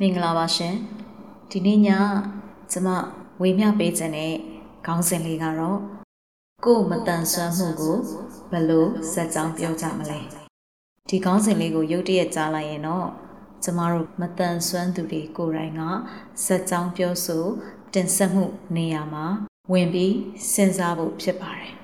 မင်္ဂလာပါရှင်ဒီနေ့ညကျမဝေမျှပေးခြင်းတဲ့ခေါင်းစဉ်လေးကတော့ကိုယ်မတန်ဆွမ်းမှုကိုဘယ်လိုစက်ကြောင်းပြောကြမလဲဒီခေါင်းစဉ်လေးကိုရုတ်တရက်ကြားလိုက်ရင်တော့ကျမတို့မတန်ဆွမ်းသူတွေကိုယ်တိုင်ကစက်ကြောင်းပြောဆိုတင်ဆက်မှုနေရာမှာဝင်ပြီးစဉ်းစားဖို့ဖြစ်ပါတယ်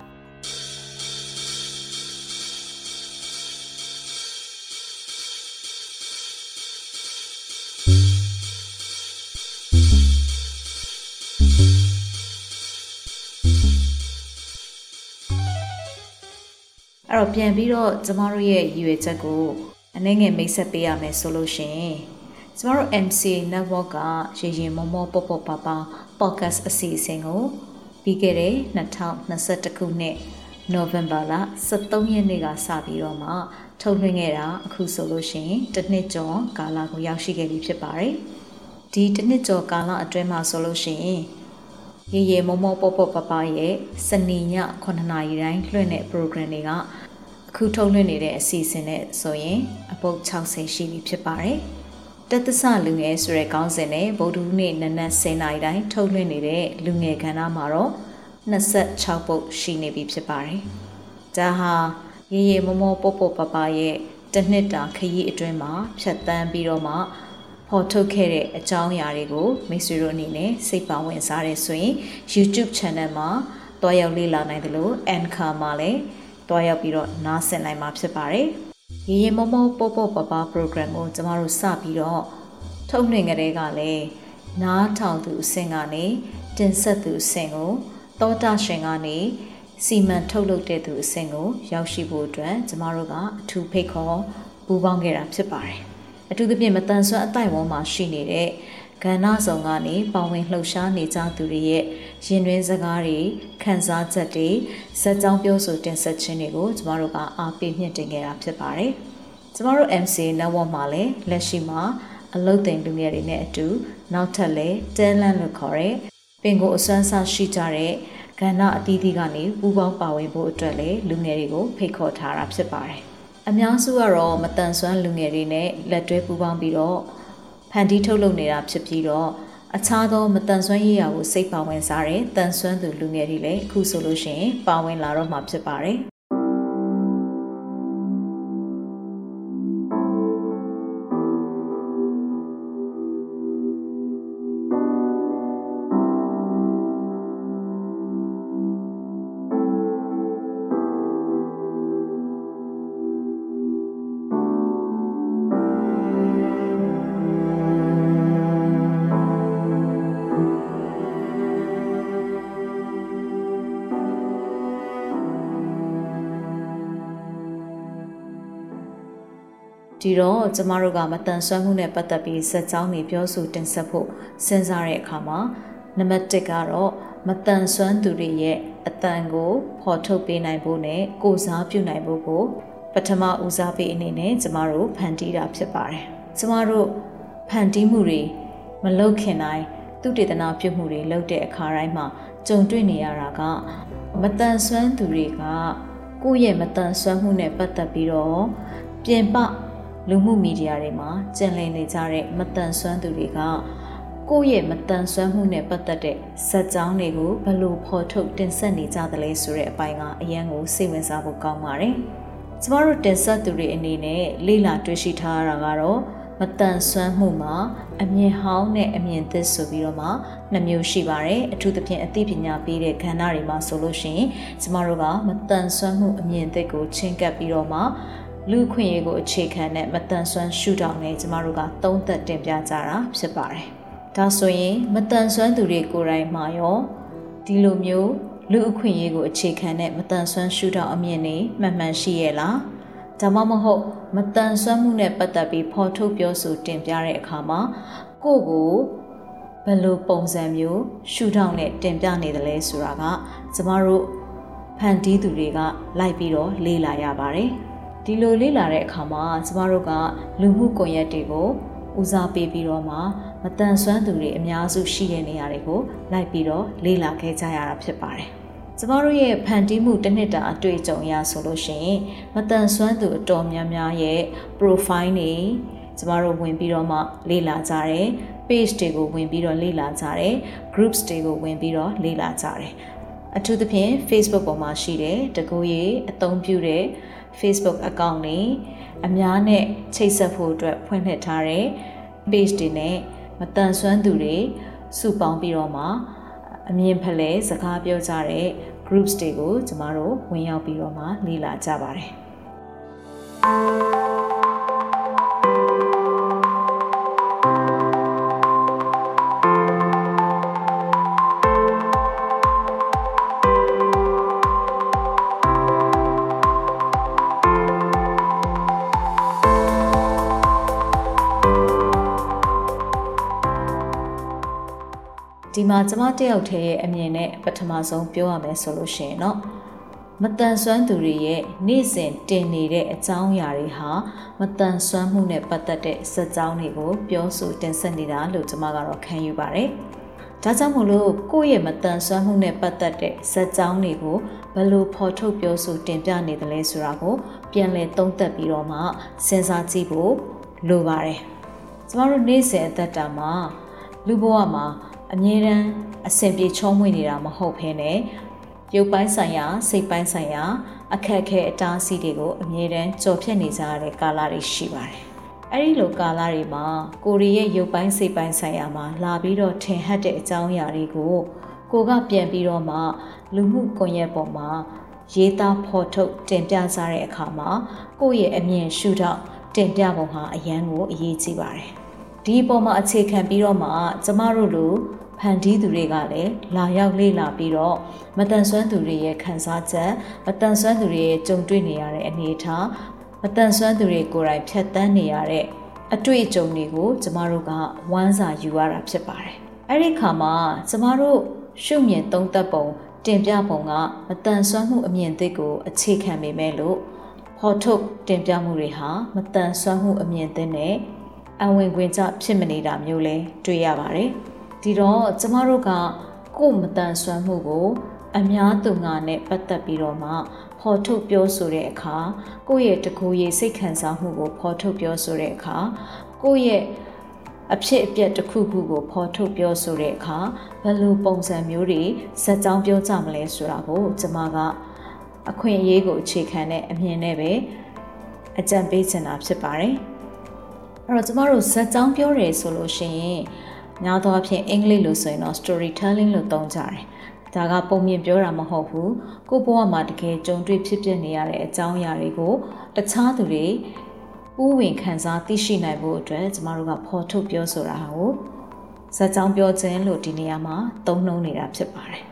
တော့ပြန်ပြီးတော့ကျမတို့ရဲ့ရည်ရွယ်ချက်ကိုအနည်းငယ်မိတ်ဆက်ပေးရမယ်ဆိုလို့ရှိရင်ကျမတို့ MC network ကရေရင်မောမောပေါပေါပါပါ podcast အစီအစဉ်ကိုပြီးခဲ့တဲ့2021ခုနှစ် November လ23ရက်နေ့ကစပြီးတော့မှထုတ်လွှင့်ခဲ့တာအခုဆိုလို့ရှိရင်တစ်နှစ်ကျော်ကာလကိုရောက်ရှိခဲ့ပြီဖြစ်ပါတယ်။ဒီတစ်နှစ်ကျော်ကာလအတွင်းမှာဆိုလို့ရှိရင်ရေရေမောမောပေါပေါပါပါရဲ့စနေည9နာရီတိုင်းလွှင့်တဲ့ program တွေက အခုထုတ်လွှင့်နေတဲ့အစီအစဉ်နဲ့ဆိုရင်အပုတ်60ရှိပြီဖြစ်ပါတယ်။တသစလူငယ်ဆိုတဲ့ခေါင်းစဉ်နဲ့ဗုဒ္ဓဟူးနေ့နနက်10:00နာရီတိုင်းထုတ်လွှင့်နေတဲ့လူငယ်ကဏ္ဍမှာတော့26ပုတ်ရှိနေပြီဖြစ်ပါတယ်။ဒါဟာရေရေမောမောပေါပေါပပရဲ့တစ်နှစ်တာခရီးအတွင်းမှာဖြတ်တန်းပြီးတော့မှဖော်ထုတ်ခဲ့တဲ့အကြောင်းအရာတွေကိုမိတ်ဆွေတို့အနေနဲ့စိတ်ပါဝင်စားရဲဆိုရင် YouTube Channel မှာတွားရောက်လေ့လာနိုင်တယ်လို့ Anchor မှာလည်း တွားရောက်ပြီးတော့နားဆင်နိုင်မှာဖြစ်ပါတယ်။ရေရေမောမောပေါပေါပပ program ကိုကျမတို့စပြီးတော့ထုတ်လွှင့်ကြတဲ့ကလည်းနားထောင်သူအဆင့်ကနေတင်ဆက်သူအဆင့်ကိုတောတာရှင်ကနေစီမံထုတ်လုပ်တဲ့သူအဆင့်ကိုရောက်ရှိဖို့အတွက်ကျမတို့ကအထူးဖိတ်ခေါ်ပူးပေါင်းခဲ့တာဖြစ်ပါတယ်။အထူးသဖြင့်မတန်ဆွမ်းအတိုင်ဝန်းမှာရှိနေတဲ့ ကဏ္ဍဆောင်ကနေပါဝင်လှုပ်ရှားနေကြသူတွေရဲ့ရင်တွင်းစကားတွေခံစားချက်တွေဇက်ကြောင်းပြောဆိုတင်ဆက်ခြင်းတွေကိုကျမတို့ကအားပေးမြင့်တင်ခဲ့တာဖြစ်ပါတယ်။ကျမတို့ MC network မှာလည်းလက်ရှိမှာအလုတ်တင်လူငယ်တွေနဲ့အတူနောက်ထပ်လည်း talent လို့ခေါ်တဲ့ပင်ကိုအစွမ်းစားရှိကြတဲ့ကဏ္ဍအသီးသီးကနေပူးပေါင်းပါဝင်ဖို့အတွက်လည်းလူငယ်တွေကိုဖိတ်ခေါ်ထားတာဖြစ်ပါတယ်။အများစုကတော့မတန်ဆွမ်းလူငယ်တွေနဲ့လက်တွဲပူးပေါင်းပြီးတော့ ဖန်တီးထုတ်လုပ်နေတာဖြစ်ပြီးတော့အခြားသောမတန်ဆွမ်းရေးရာကိုစိတ်ပါဝင်စားတဲ့တန်ဆွမ်းသူလူငယ်တွေလည်းအခုဆိုလို့ရှိရင်ပါဝင်လာတော့မှာဖြစ်ပါတယ်။ ဒီတော့ကျမတို့ကမတန်ဆွမ်းမှုနဲ့ပတ်သက်ပြီးစက်ကြောင်းတွေပြောဆိုတင်ဆက်ဖို့စဉ်းစားတဲ့အခါမှာနံပါတ်1ကတော့မတန်ဆွမ်းသူတွေရဲ့အတန်ကိုဖော်ထုတ်ပေးနိုင်ဖို့နဲ့ကိုစားပြုနိုင်ဖို့ကို ပထမဦးစားပေးအနေနဲ့ကျမတို့ဖန်တီးတာဖြစ်ပါတယ်။ကျမတို့ဖန်တီးမှုတွေမလုပ်ခင်တိုင်းသူတေသနာပြုမှုတွေလုပ်တဲ့အခါတိုင်းမှာကြုံတွေ့နေရတာကမတန်ဆွမ်းသူတွေကကိုယ့်ရဲ့မတန်ဆွမ်းမှုနဲ့ပတ်သက်ပြီးတော့ပြင်ပ လူမှုမီဒီယာတွေမှာကျင်လည်နေကြတဲ့မတန်ဆွမ်းသူတွေကကိုယ့်ရဲ့မတန်ဆွမ်းမှုနဲ့ပတ်သက်တဲ့ဇက်ကြောင်းတွေကိုဘလို့ဖော်ထုတ်တင်ဆက်နေကြသလဲဆိုတဲ့အပိုင်းကအရန်ကိုစိတ်ဝင်စားဖို့ကောင်းပါတယ်။ကျမတို့တင်ဆက်သူတွေအနေနဲ့လေ့လာတွေ့ရှိထားရတာကတော့မတန်ဆွမ်းမှုမှာအမြင်ဟောင်းနဲ့အမြင်သစ်ဆိုပြီးတော့မှနှစ်မျိုးရှိပါတယ်အထူးသဖြင့်အသိပညာပေးတဲ့ကဏ္ဍတွေမှာဆိုလို့ရှိရင်ကျမတို့ကမတန်ဆွမ်းမှုအမြင်သစ်ကိုချင်းကပ်ပြီးတော့မှ လူခွင့်ရေးကိုအခြေခံတဲ့မတန်ဆွမ်းရှုထောင့်နဲ့ကျမတို့ကသုံးသက်တင်ပြကြတာဖြစ်ပါတယ်။ဒါဆိုရင်မတန်ဆွမ်းသူတွေကိုယ်တိုင်မှာရောဒီလိုမျိုးလူအခွင့်ရေးကိုအခြေခံတဲ့မတန်ဆွမ်းရှုထောင့်အမြင်နေမှန်မှန်ရှိရဲ့လား။ဒါမှမဟုတ်မတန်ဆွမ်းမှုနဲ့ပတ်သက်ပြီးဖော်ထုတ်ပြောဆိုတင်ပြတဲ့အခါမှာကိုယ့်ကိုဘယ်လိုပုံစံမျိုးရှုထောင့်နဲ့တင်ပြနေတယ်လဲဆိုတာကကျမတို့ဖန်တီးသူတွေကလိုက်ပြီးတော့လေ့လာရပါတယ်။ ဒီလိုလေ့လာတဲ့အခါမှာကျမတို့ကလူမှုကွန်ရက်တွေကိုဦးစားပေးပြီးတော့မှမတန်ဆွမ်းသူတွေအများစုရှိတဲ့နေရာတွေကိုလိုက်ပြီးတော့လေ့လာခဲ့ကြရတာဖြစ်ပါတယ်။ကျမတို့ရဲ့ဖန်တီးမှုတစ်နှစ်တာအတွေ့အကြုံအရဆိုလို့ရှိရင်မတန်ဆွမ်းသူအတော်များများရဲ့ profile တွေကျမတို့ဝင်ပြီးတော့မှလေ့လာကြတယ် page တွေကိုဝင်ပြီးတော့လေ့လာကြတယ် groups တွေကိုဝင်ပြီးတော့လေ့လာကြတယ်အထူးသဖြင့် Facebook ပေါ်မှာရှိတဲ့တကူရေးအသုံးပြုတဲ့ Facebook account တွေအများနဲ့ချိတ်ဆက်ဖို့အတွက်ဖွင့်လှစ်ထားတဲ့ page တွေနဲ့မတန်ဆွမ်းသူတွေစုပေါင်းပြီးတော့မှအမြင်ဖလှယ်စကားပြောကြတဲ့ groups တွေကိုကျမတို့ဝင်ရောက်ပြီးတော့မှလေ့လာကြပါတယ် မှာကျမတယောက်တည်းရဲ့အမြင်နဲ့ပထမဆုံးပြောရမယ်ဆိုလို့ရှိရင်တော့မတန်ဆွမ်းသူတွေရဲ့နေ့စဉ်တင်နေတဲ့အကြောင်းအရာတွေဟာမတန်ဆွမ်းမှုနဲ့ပတ်သက်တဲ့စက်ကြောင်းတွေကို ပြောဆိုတင်ဆက်နေတာလို့ကျမကတော့ခံယူပါတယ်။ဒါကြောင့်မို့လို့ကိုယ့်ရဲ့မတန်ဆွမ်းမှုနဲ့ပတ်သက်တဲ့စက်ကြောင်းတွေကိုဘယ်လိုဖော်ထုတ်ပြောဆိုတင်ပြနေတယ်လဲဆိုတာကို ပြန်လည်သုံးသပ်ပြီးတော့မှစဉ်းစားကြည့်ဖို့လိုပါတယ်။ကျမတို့နေ့စဉ်အသက်တာမှာလူဘဝမှာ အမြဲတမ်းအဆင်ပြေချုံးမွေ့နေတာမဟုတ်ဘဲနဲ့ရုပ်ပိုင်းဆိုင်ရာစိတ်ပိုင်းဆိုင်ရာအခက်အခဲအတားအဆီးတွေကိုအမြဲတမ်းကြော်ဖြတ်နေကြရတဲ့ကာလတွေရှိပါတယ်။အဲဒီလိုကာလတွေမှာကိုရီရဲ့ရုပ်ပိုင်းစိတ်ပိုင်းဆိုင်ရာမှာလာပြီးတော့ထင်ဟပ်တဲ့အကြောင်းအရာတွေကိုကိုကပြန်ပြီးတော့မှလူမှုကွန်ရက်ပေါ်မှာရေးသားဖော်ထုတ်တင်ပြကြတဲ့အခါမှာကိုယ့်ရဲ့အမြင်ရှုထောင့်တင်ပြပုံဟာအရန်ကိုအရေးကြီးပါတယ်။ဒီအပေါ်မှာအခြေခံပြီးတော့မှကျမတို့လို ဖန်တီးသူတွေကလည်းလာရောက်လေ့လာပြီးတော့မတန်ဆွမ်းသူတွေရဲ့ခံစားချက်မတန်ဆွမ်းသူတွေရဲ့ကြုံတွေ့နေရတဲ့အနေအထားမတန်ဆွမ်းသူတွေကိုယ်တိုင်ဖြတ်တန်းနေရတဲ့အတွေ့အကြုံတွေကိုကျမတို့ကဝမ်းစာယူရတာဖြစ်ပါတယ်။အဲ့ဒီခါမှာကျမတို့ရှုမြင်သုံးသပ်ပုံတင်ပြပုံကမတန်ဆွမ်းမှုအမြင်သစ်ကိုအခြေခံပေမဲ့လို့ဖော်ထုတ်တင်ပြမှုတွေဟာမတန်ဆွမ်းမှုအမြင်သစ်နဲ့အဝင်ခွင့်ကြဖြစ်မနေတာမျိုးလဲတွေ့ရပါတယ်။ ဒီတော့ကျမတို့ကကိုယ်မတန်ဆွမ်းမှုကို အများသူငါနဲ့ပတ်သက်ပြီးတော့မှဖော်ထုတ်ပြောဆိုတဲ့အခါကိုယ့်ရဲ့တကူရေးစိတ်ခံစားမှုကိုဖော်ထုတ်ပြောဆိုတဲ့အခါကိုယ့်ရဲ့အဖြစ်အပျက်တစ်ခုခုကိုဖော်ထုတ်ပြောဆိုတဲ့အခါဘယ်လိုပုံစံမျိုးတွေစက်ကြောင်းပြောကြမလဲဆိုတာကိုကျမကအခွင့်အရေးကိုအခြေခံတဲ့အမြင်နဲ့ပဲအကြံပေးချင်တာဖြစ်ပါတယ်အဲ့တော့ကျမတို့ဇက်ကြောင်းပြောတယ်ဆိုလို့ရှိရင် များသောအားဖြင့်အင်္ဂလိပ်လိုဆိုရင်တော့ storytelling လို့သုံးကြတယ်။ဒါကပုံမြင်ပြောတာမဟုတ်ဘူး။ကိုယ့်ဘဝမှာတကယ်ကြုံတွေ့ဖြစ်ပျက်နေရတဲ့အကြောင်းအရာတွေကိုတခြားသူတွေဥဝင်ခံစားသိရှိနိုင်ဖို့အတွက်ကျမတို့ကဖော်ထုတ်ပြောဆိုတာဟာကိုဇာတ်ကြောင်းပြောခြင်းလို့ဒီနေရာမှာသုံးနှုံးနေတာဖြစ်ပါတယ်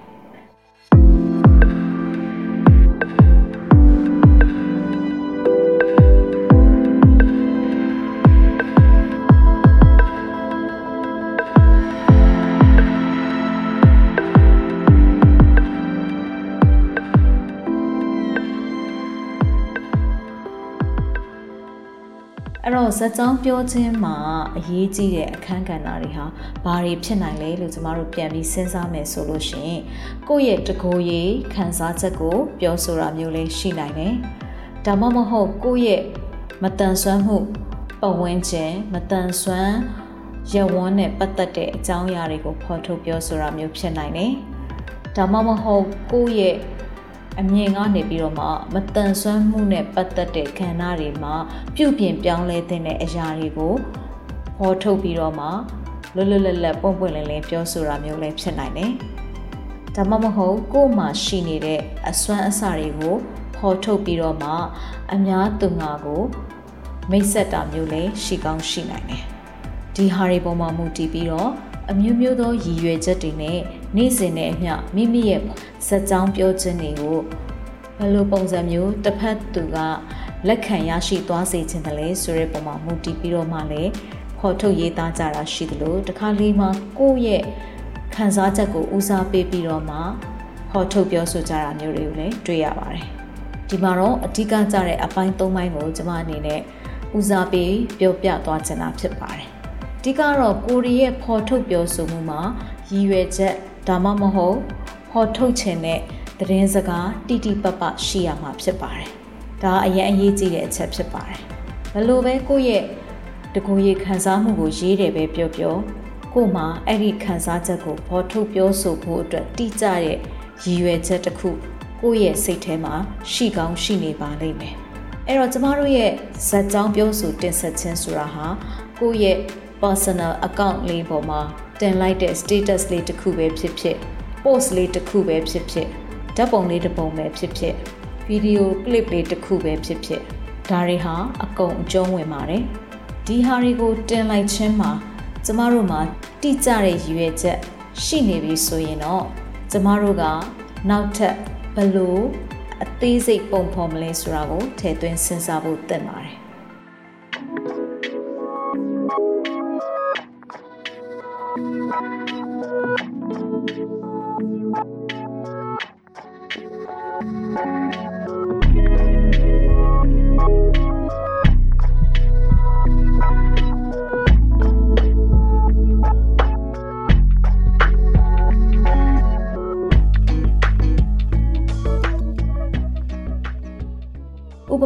အဲ့တော့ဇက်ကြောင်းပြောခြင်းမှာအရေးကြီးတဲ့အခန်းကဏ္ဍတွေဟာဘာတွေဖြစ်နိုင်လဲလို့ကျမတို့ပြန်ပြီးစဉ်းစားမယ်ဆိုလို့ရှိရင်ကိုယ့်ရဲ့တကိုယ်ရေးခံစားချက်ကို ပြောဆိုတာမျိုးလေးရှိနိုင်တယ်။ဒါမှမဟုတ်ကိုယ့်ရဲ့မတန်ဆွမ်းမှုပတ်ဝန်းကျင်မတန်ဆွမ်းရဝန်းနဲ့ပတ်သက်တဲ့အကြောင်းအရာတွေကိုဖော်ထုတ်ပြောဆိုတာမျိုးဖြစ်နိုင်တယ်။ဒါမှမဟုတ်ကိုယ့်ရဲ့ အမြင်ကနေပြီးတော့မှမတန်ဆွမ်းမှုနဲ့ပတ်သက်တဲ့ခန္ဓာတွေမှာပြုပြင်ပြောင်းလဲတဲ့အရာတွေကိုဟောထုတ်ပြီးတော့မှလွတ်လွတ်လပ်လပ်ပွန့်ပွန့်လင်းလင်းပြောဆိုတာမျိုးလည်းဖြစ်နိုင်တယ်။ဒါမှမဟုတ်ကိုယ်မှာရှိနေတဲ့အစွမ်းအစတွေကိုဖဖော်ထုတ်ပြီးတော့မှအများသူငါကိုမိတ်ဆက်တာမျိုးလည်းရှိကောင်းရှိနိုင်တယ်ဒီဟာတွေပေါ်မှာမူတည်ပြီးတော့အမျိုးမျိုးသောရည်ရွယ်ချက်တွေနဲ့ နေ့စဉ်နဲ့အမျှမိမိရဲ့ဇက်ကြောင်းပြောခြင်းတွေကိုဘယ်လိုပုံစံမျိုးတစ်ဖက်သူကလက်ခံရရှိသွားစေခြင်းတလဲဆိုတဲ့ပုံမှာမူတည်ပြီးတော့မှလည်းခေါ်ထုတ်ရေးသားကြတာရှိသလိုတခါလေးမှာကိုယ့်ရဲ့ခံစားချက်ကိုဦးစားပေးပြီးတော့မှခေါ်ထုတ်ပြောဆိုကြတာမျိုးတွေကိုလည်းတွေ့ရပါတယ်ဒီမှာတော့အဓိကကြတဲ့အပိုင်း၃ပိုင်းကိုကျွန်မအနေနဲ့ဦးစားပေးပြောပြသွားချင်တာဖြစ်ပါတယ်အဓိကတော့ကိုရီရဲ့ဖော်ထုတ်ပြောဆိုမှုမှာရည်ရွယ်ချက် ဒါမှမဟုတ်ဖော်ထုတ်ခြင်းတဲ့သတင်းစကားတိတိပပရှိရမှာဖြစ်ပါတယ်ဒါအရင်အရေးကြီးတဲ့အချက်ဖြစ်ပါတယ်ဘလို့ပဲကိုယ့်ရဲ့တကူရေခံစားမှုကိုရေးတယ်ပဲပြောပြောကို့မှာအဲ့ဒီခံစားချက်ကိုဖော်ထုတ်ပြောဆိုဖို့အတွက်တိကျတဲ့ရည်ရွယ်ချက်တစ်ခုကိုယ့်ရဲ့စိတ်ထဲမှာရှိကောင်းရှိနေပါလိမ့်မယ်အဲ့တော့ကျမတို့ရဲ့ဇာတ်ကြောင်းပြောဆိုတင်ဆက်ခြင်းဆိုတာဟာကိုယ့်ရဲ့ personal account လေးပေါ်မှာတင်လိုက်တဲ့ status လေးတစ်ခုပဲဖြစ်ဖြစ် post လေးတစ်ခုပဲဖြစ်ဖြစ်ဓာတ်ပုံလေးတစ်ပုံပဲဖြစ်ဖြစ် video clip လေးတစ်ခုပဲဖြစ်ဖြစ်ဒါတွေဟာအကုန်အကျုံးဝင်ပါတယ်ဒီဟာတွေကိုတင်လိုက်ခြင်းမှာကျမတို့မှာတိကျတဲ့ရည်ရွယ်ချက်ရှိနေပြီဆိုရင်တော့ကျမတို့ကနောက်ထပ်ဘလို့အသေးစိတ်ပုံဖော်မလဲဆိုတာကိုထည့်သွင်းစဉ်းစားဖို့သင့်ပါတယ်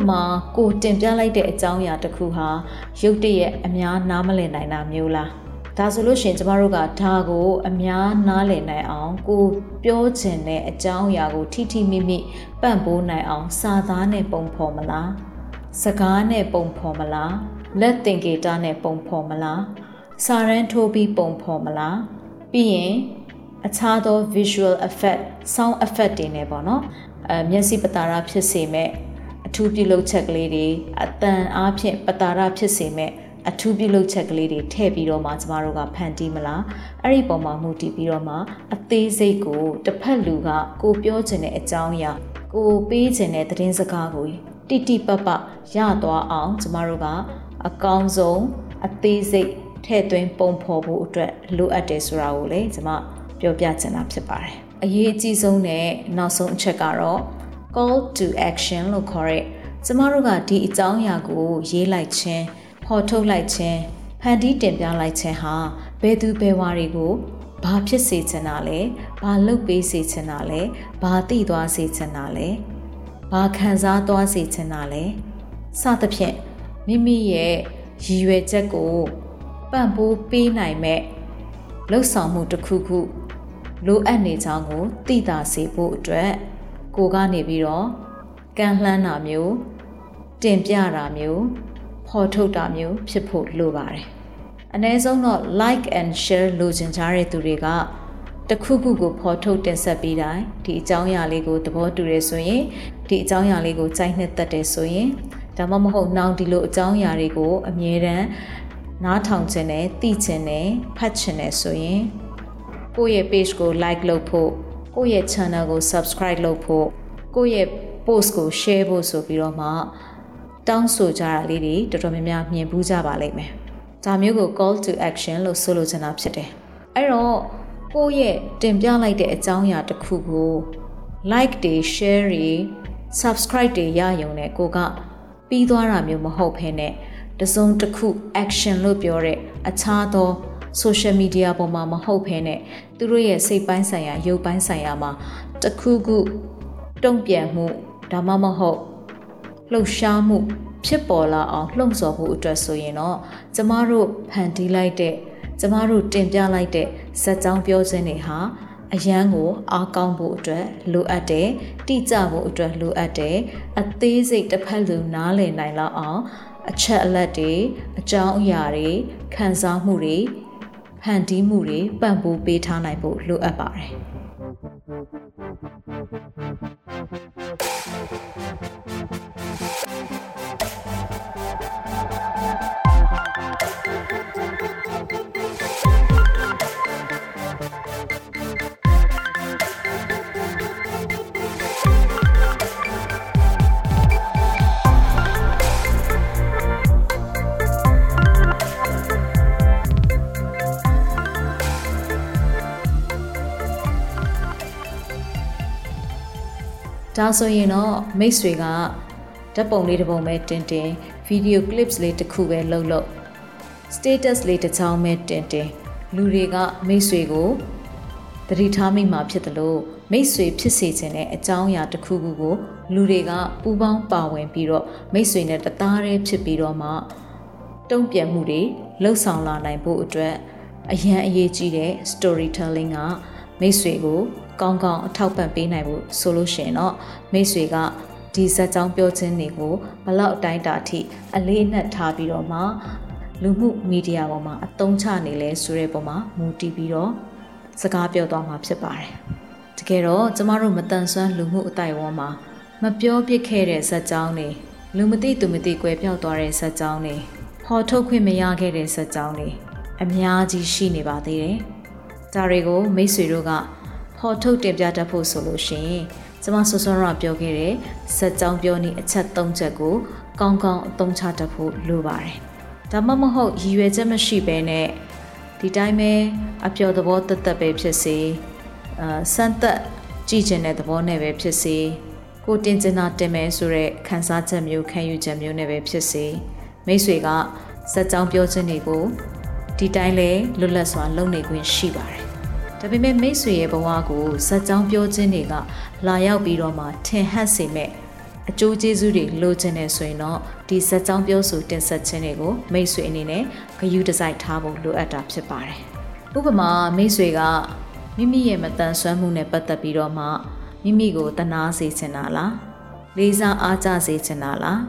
မာကိုတင်ပြလိုက်တဲ့အကြောင်းအရာတစ်ခုဟာရုပ်တရက်အများနားမလည်နိုင်တာမျိုးလားဒါဆိုလို့ရှိရင်ကျမတို့ကဒါကိုအများနားလည်နိုင်အောင်ကိုပြောချင်တဲ့အကြောင်းအရာကိုထိထိမိမိပံ့ပိုးနိုင်အောင်စာသားနဲ့ပုံဖော်မလားစကားနဲ့ပုံဖော်မလားလက်သင်္ကေတနဲ့ပုံဖော်မလားစာရန်ထိုးပြီးပုံဖော်မလားပြီးရင်အခြားသော visual effect sound effect တွေနဲ့ပေါ့နော်အဲမျက်စိပတာရဖြစ်စေမဲ့အ ထူးပြုလုပ်ချက်ကလေးတွေအတန်အားဖြင့်ပတာရဖြစ်စေမဲ့အထူးပြုလုပ်ချက်ကလေးတွေထည့်ပြီးတော့မှကျမတို့ကဖန်တီးမလားအဲ့ဒီပုံမှာမူတည်ပြီးတော့မှအသေးစိတ်ကိုတစ်ဖက်လူကကိုပြောချင်တဲ့အကြောင်းအရာကိုပေးချင်တဲ့သတင်းစကားကိုတိတိပပရသွားအောင်ကျမတို့ကအကောင်းဆုံးအသေးစိတ်ထည့်သွင်းပုံဖော်ဖို့အတွက်လိုအပ်တယ်ဆိုတာကိုလည်းကျမပြောပြချင်တာဖြစ်ပါတယ်အရေးအကြီးဆုံးနဲ့နောက်ဆုံးအချက်ကတော့ call to action လို့ခေါ်တဲ့ကျမတို့ကဒီအကြောင်းအရာကိုရေးလိုက်ခြင်းဖော်ထုတ်လိုက်ခြင်းဖန်တီးတင်ပြလိုက်ခြင်းဟာဘယ်သူဘယ်ဝါတွေကိုဘာဖြစ်စေချင်တာလဲဘာလုပ်ပေးစေချင်တာလဲဘာသိသွားစေချင်တာလဲဘာခံစားသွားစေချင်တာလဲစသဖြင့်မိမိရဲ့ရည်ရွယ်ချက်ကိုပံ့ပိုးပေးနိုင်မဲ့လှုပ်ဆောင်မှုတစ်ခုခုလိုအပ်နေကြောင်းကိုသိသာစေဖို့အတွက် ကိုကနေပြီးတော့ကန့်လှမ်းတာမျိုးတင်ပြတာမျိုးဖော်ထုတ်တာမျိုးဖြစ်ဖို့လိုပါတယ်အ ਨੇ ဆုံးတော့ like and share လိုချင်ကြတဲ့သူတွေကတခုခုကိုဖော်ထုတ်တင်ဆက်ပေးတိုင်းဒီအကြောင်းအရာလေးကိုသဘောတူရဲဆိုရင်ဒီအကြောင်းအရာလေးကိုကြိုက်နှစ်သက်တယ်ဆိုရင်ဒါမှမဟုတ်နောက်ဒီလိုအကြောင်းအရာတွေကို အမြဲတမ်းနားထောင်ခြင်းနဲ့သိခြင်းနဲ့ဖတ်ခြင်းနဲ့ဆိုရင်ကိုယ့်ရဲ့ page ကို like လုပ်ဖို့ ကိုယ့်ရဲ့ channel ကို subscribe လုပ်ဖို့ကိုယ့်ရဲ့ post ကို share ဖို့ဆိုပြီးတော့မှတောင်းဆိုကြတာလေးတွေတော်တော်များများမြင်ဘူးကြပါလိမ့်မယ်။ဒါမျိုးကို call to action လို့ဆိုလိုချင်တာဖြစ်တယ်။အဲ့တော့ကိုယ့်ရဲ့တင်ပြလိုက်တဲ့အကြောင်းအရာတစ်ခုကို like တွေ share တွေ subscribe တွေရယုံနဲ့ကိုကပြီးသွားတာမျိုးမဟုတ်ဘဲနဲ့တစုံတစ်ခု action လို့ပြောတဲ့အခြားသော social media ပေါ်မှာမဟုတ်ဘဲနဲ့သူတို့ရဲ့စိတ်ပိုင်းဆိုင်ရာရုပ်ပိုင်းဆိုင်ရာမှာတခုခုတုံ့ပြန်မှုဒါမှမဟုတ်လှုပ်ရှားမှု ဖြစ်ပေါ်လာအောင်လှုံ့ဆော်ဖို့အတွက်ဆိုရင်တော့ကျမတို့ဖန်တီးလိုက်တဲ့ကျမတို့တင်ပြလိုက်တဲ့ဇက်ကြောင်းပြောခြင်းတွေဟာအရန်ကိုအားကောင်းဖို့အတွက်လိုအပ်တယ်တိကျဖို့အတွက်လိုအပ်တယ်အသေးစိတ်တစ်ဖက်လူနားလည်နိုင်လောက်အောင်အချက်အလက်တွေအကြောင်းအရာတွေခံစားမှုတွေ ဖန်တီးမှုတွေပံ့ပိုးပေးထားနိုင်ဖို့လိုအပ်ပါတယ် ဒါဆိုရင်တော့မိတ်ဆွေကဓာတ်ပုံလေးတစ်ပုံပဲတင်တင်ဗီဒီယို clips လေးတစ်ခုပဲလှုပ်လှုပ် status လေးတစ်ချောင်းပဲတင်တင်လူတွေကမိတ်ဆွေကိုသတိထားမိမှာဖြစ်တယ်လို့မိတ်ဆွေဖြစ်စေခြင်းတဲ့အကြောင်းအရာတစ်ခုခုကို လူတွေကပူပေါင်းပါဝင်ပြီးတော့မိတ်ဆွေနဲ့တသားတည်းဖြစ်ပြီးတော့မှတုံ့ပြန်မှုတွေလှုပ်ဆောင်လာနိုင်ဖို့အတွက်အရန်အရေးကြီးတဲ့ storytelling က မိတ်ဆွေကိုကောင်းကောင်းအထောက်ပံ့ပေးနိုင်ဖို့ဆိုလို့ရှိရင်တော့မိတ်ဆွေကဒီဇက်ကြောင်းပြောခြင်းတွေကိုဘလောက်အတိုင်းတာထိအလေးအနက်ထားပြီးတော့မှလူမှုမီဒီယာပေါ်မှာအသုံးချနေလဲဆိုတဲ့ပုံမှာမူတည်ပြီးတော့စကားပြောသွားမှာဖြစ်ပါတယ်။တကယ်တော့ကျမတို့မတန်ဆွမ်းလူမှုအတိုင်းအဝန်းမှာမပြောပြခဲ့တဲ့ဇက်ကြောင်းတွေလူမသိသူမသိကွယ်ပြောက်သွားတဲ့ဇက်ကြောင်းတွေဖော်ထုတ်ခွင့်မရခဲ့တဲ့ဇက်ကြောင်းတွေအများကြီးရှိနေပါသေးတယ်။ ဒါတွေကိုမိတ်ဆွေတို့ကဖော်ထုတ်တင်ပြတတ်ဖို့ဆိုလို့ရှိရင်ကျမဆောစောရပြောခဲ့တဲ့ဇက်ကြောင်းပြောနေအချက်၃ချက်ကိုကောင်းကောင်းအသုံးချတတ်ဖို့လိုပါတယ်။ဒါမှမဟုတ်ရည်ရွယ်ချက်မရှိဘဲနဲ့ဒီတိုင်းပဲအပျော်သဘောတက်တက်ပဲဖြစ်စေအာစမ်းသက်ကြည့်ကျင်တဲ့သဘောနဲ့ပဲဖြစ်စေကိုတင်ကျင်တာတင်မယ်ဆိုတဲ့ခံစားချက်မျိုးခံယူချက်မျိုးနဲ့ပဲဖြစ်စေမိတ်ဆွေကစက်ကြောင်းပြောခြင်းတွေကို ဒီတိုင်းလဲလွတ်လပ်စွာလုပ်နေခွင့်ရှိပါတယ်။ဒါပေမဲ့မိတ်ဆွေရဲ့ဘဝကိုစက်ကြောင်းပြောခြင်းတွေက လာရောက်ပြီးတော့မှထင်ဟပ်စေမဲ့အကျိုးကျေးဇူးတွေလိုချင်နေဆိုရင်တော့ဒီစက်ကြောင်းပြောဆိုတင်ဆက်ခြင်းတွေကိုမိတ်ဆွေအနေနဲ့ဂရုတစိုက်ထားဖို့လိုအပ်တာဖြစ်ပါတယ်။ဥပမာမိတ်ဆွေကမိမိရဲ့မတန်ဆွမ်းမှုနဲ့ပတ်သက်ပြီးတော့မှမိမိကိုတနာစေချင်တာလားလေးစားအားကြစေချင်တာလား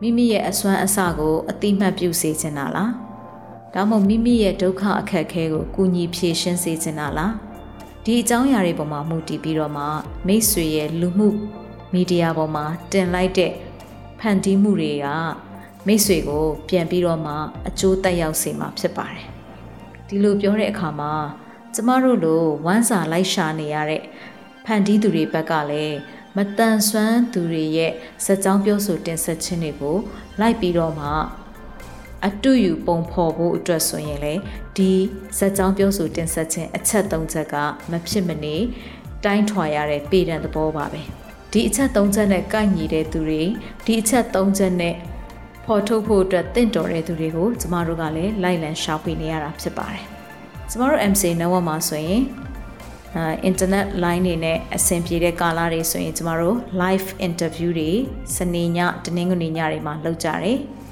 မိမိရဲ့အစွမ်းအစကိုအတိမတ်ပြုစေချင်တာလား ဒါမှမဟုတ်မိမိရဲ့ဒုက္ခအခက်အခဲကိုကူညီဖြေရှင်းစေချင်တာလားဒီအကြောင်းအရာတွေပေါ်မှာမူတည်ပြီးတော့မှမိတ်ဆွေရဲ့လူမှုမီဒီယာပေါ်မှာတင်လိုက်တဲ့ဖန်တီးမှုတွေကမိတ်ဆွေကို ပြန်ပြီးတော့မှအကျိုးတက်ရောက်စေမှာဖြစ်ပါတယ်ဒီလိုပြောတဲ့အခါမှာကျမတို့လိုဝမ်းစာလိုက်ရှာနေရတဲ့ဖန်တီးသူတွေဘက်ကလည်းမတန်ဆွမ်းသူတွေရဲ့စက်ကြောင်းပြောဆိုတင်ဆက်ခြင်းတွေကိုလိုက်ပြီးတော့မှ အတူယူပုံဖော်ဖို့အတွက်ဆိုရင်လေဒီစက်ကြောင်းပြောဆိုတင်ဆက်ခြင်းအချက်၃ချက်ကမဖြစ်မနေတိုင်းထွာရတဲ့ပေတံသဘောပါပဲဒီအချက်၃ချက်နဲ့ကိုက်ညီတဲ့သူတွေဒီအချက်၃ချက်နဲ့ဖော်ထုတ်ဖို့အတွက်တင့်တော်တဲ့သူတွေကိုကျမတို့ကလည်းလိုက်လံရှာဖွေနေရတာဖြစ်ပါတယ်ကျမတို့ MC network မှာဆိုရင်အာ internet line တွေနဲ့အဆင်ပြေတဲ့ကာလတွေဆိုရင်ကျမတို့ live interview တွေစနေညတနင်္ဂနွေညတွေမှာလုပ်ကြတယ်။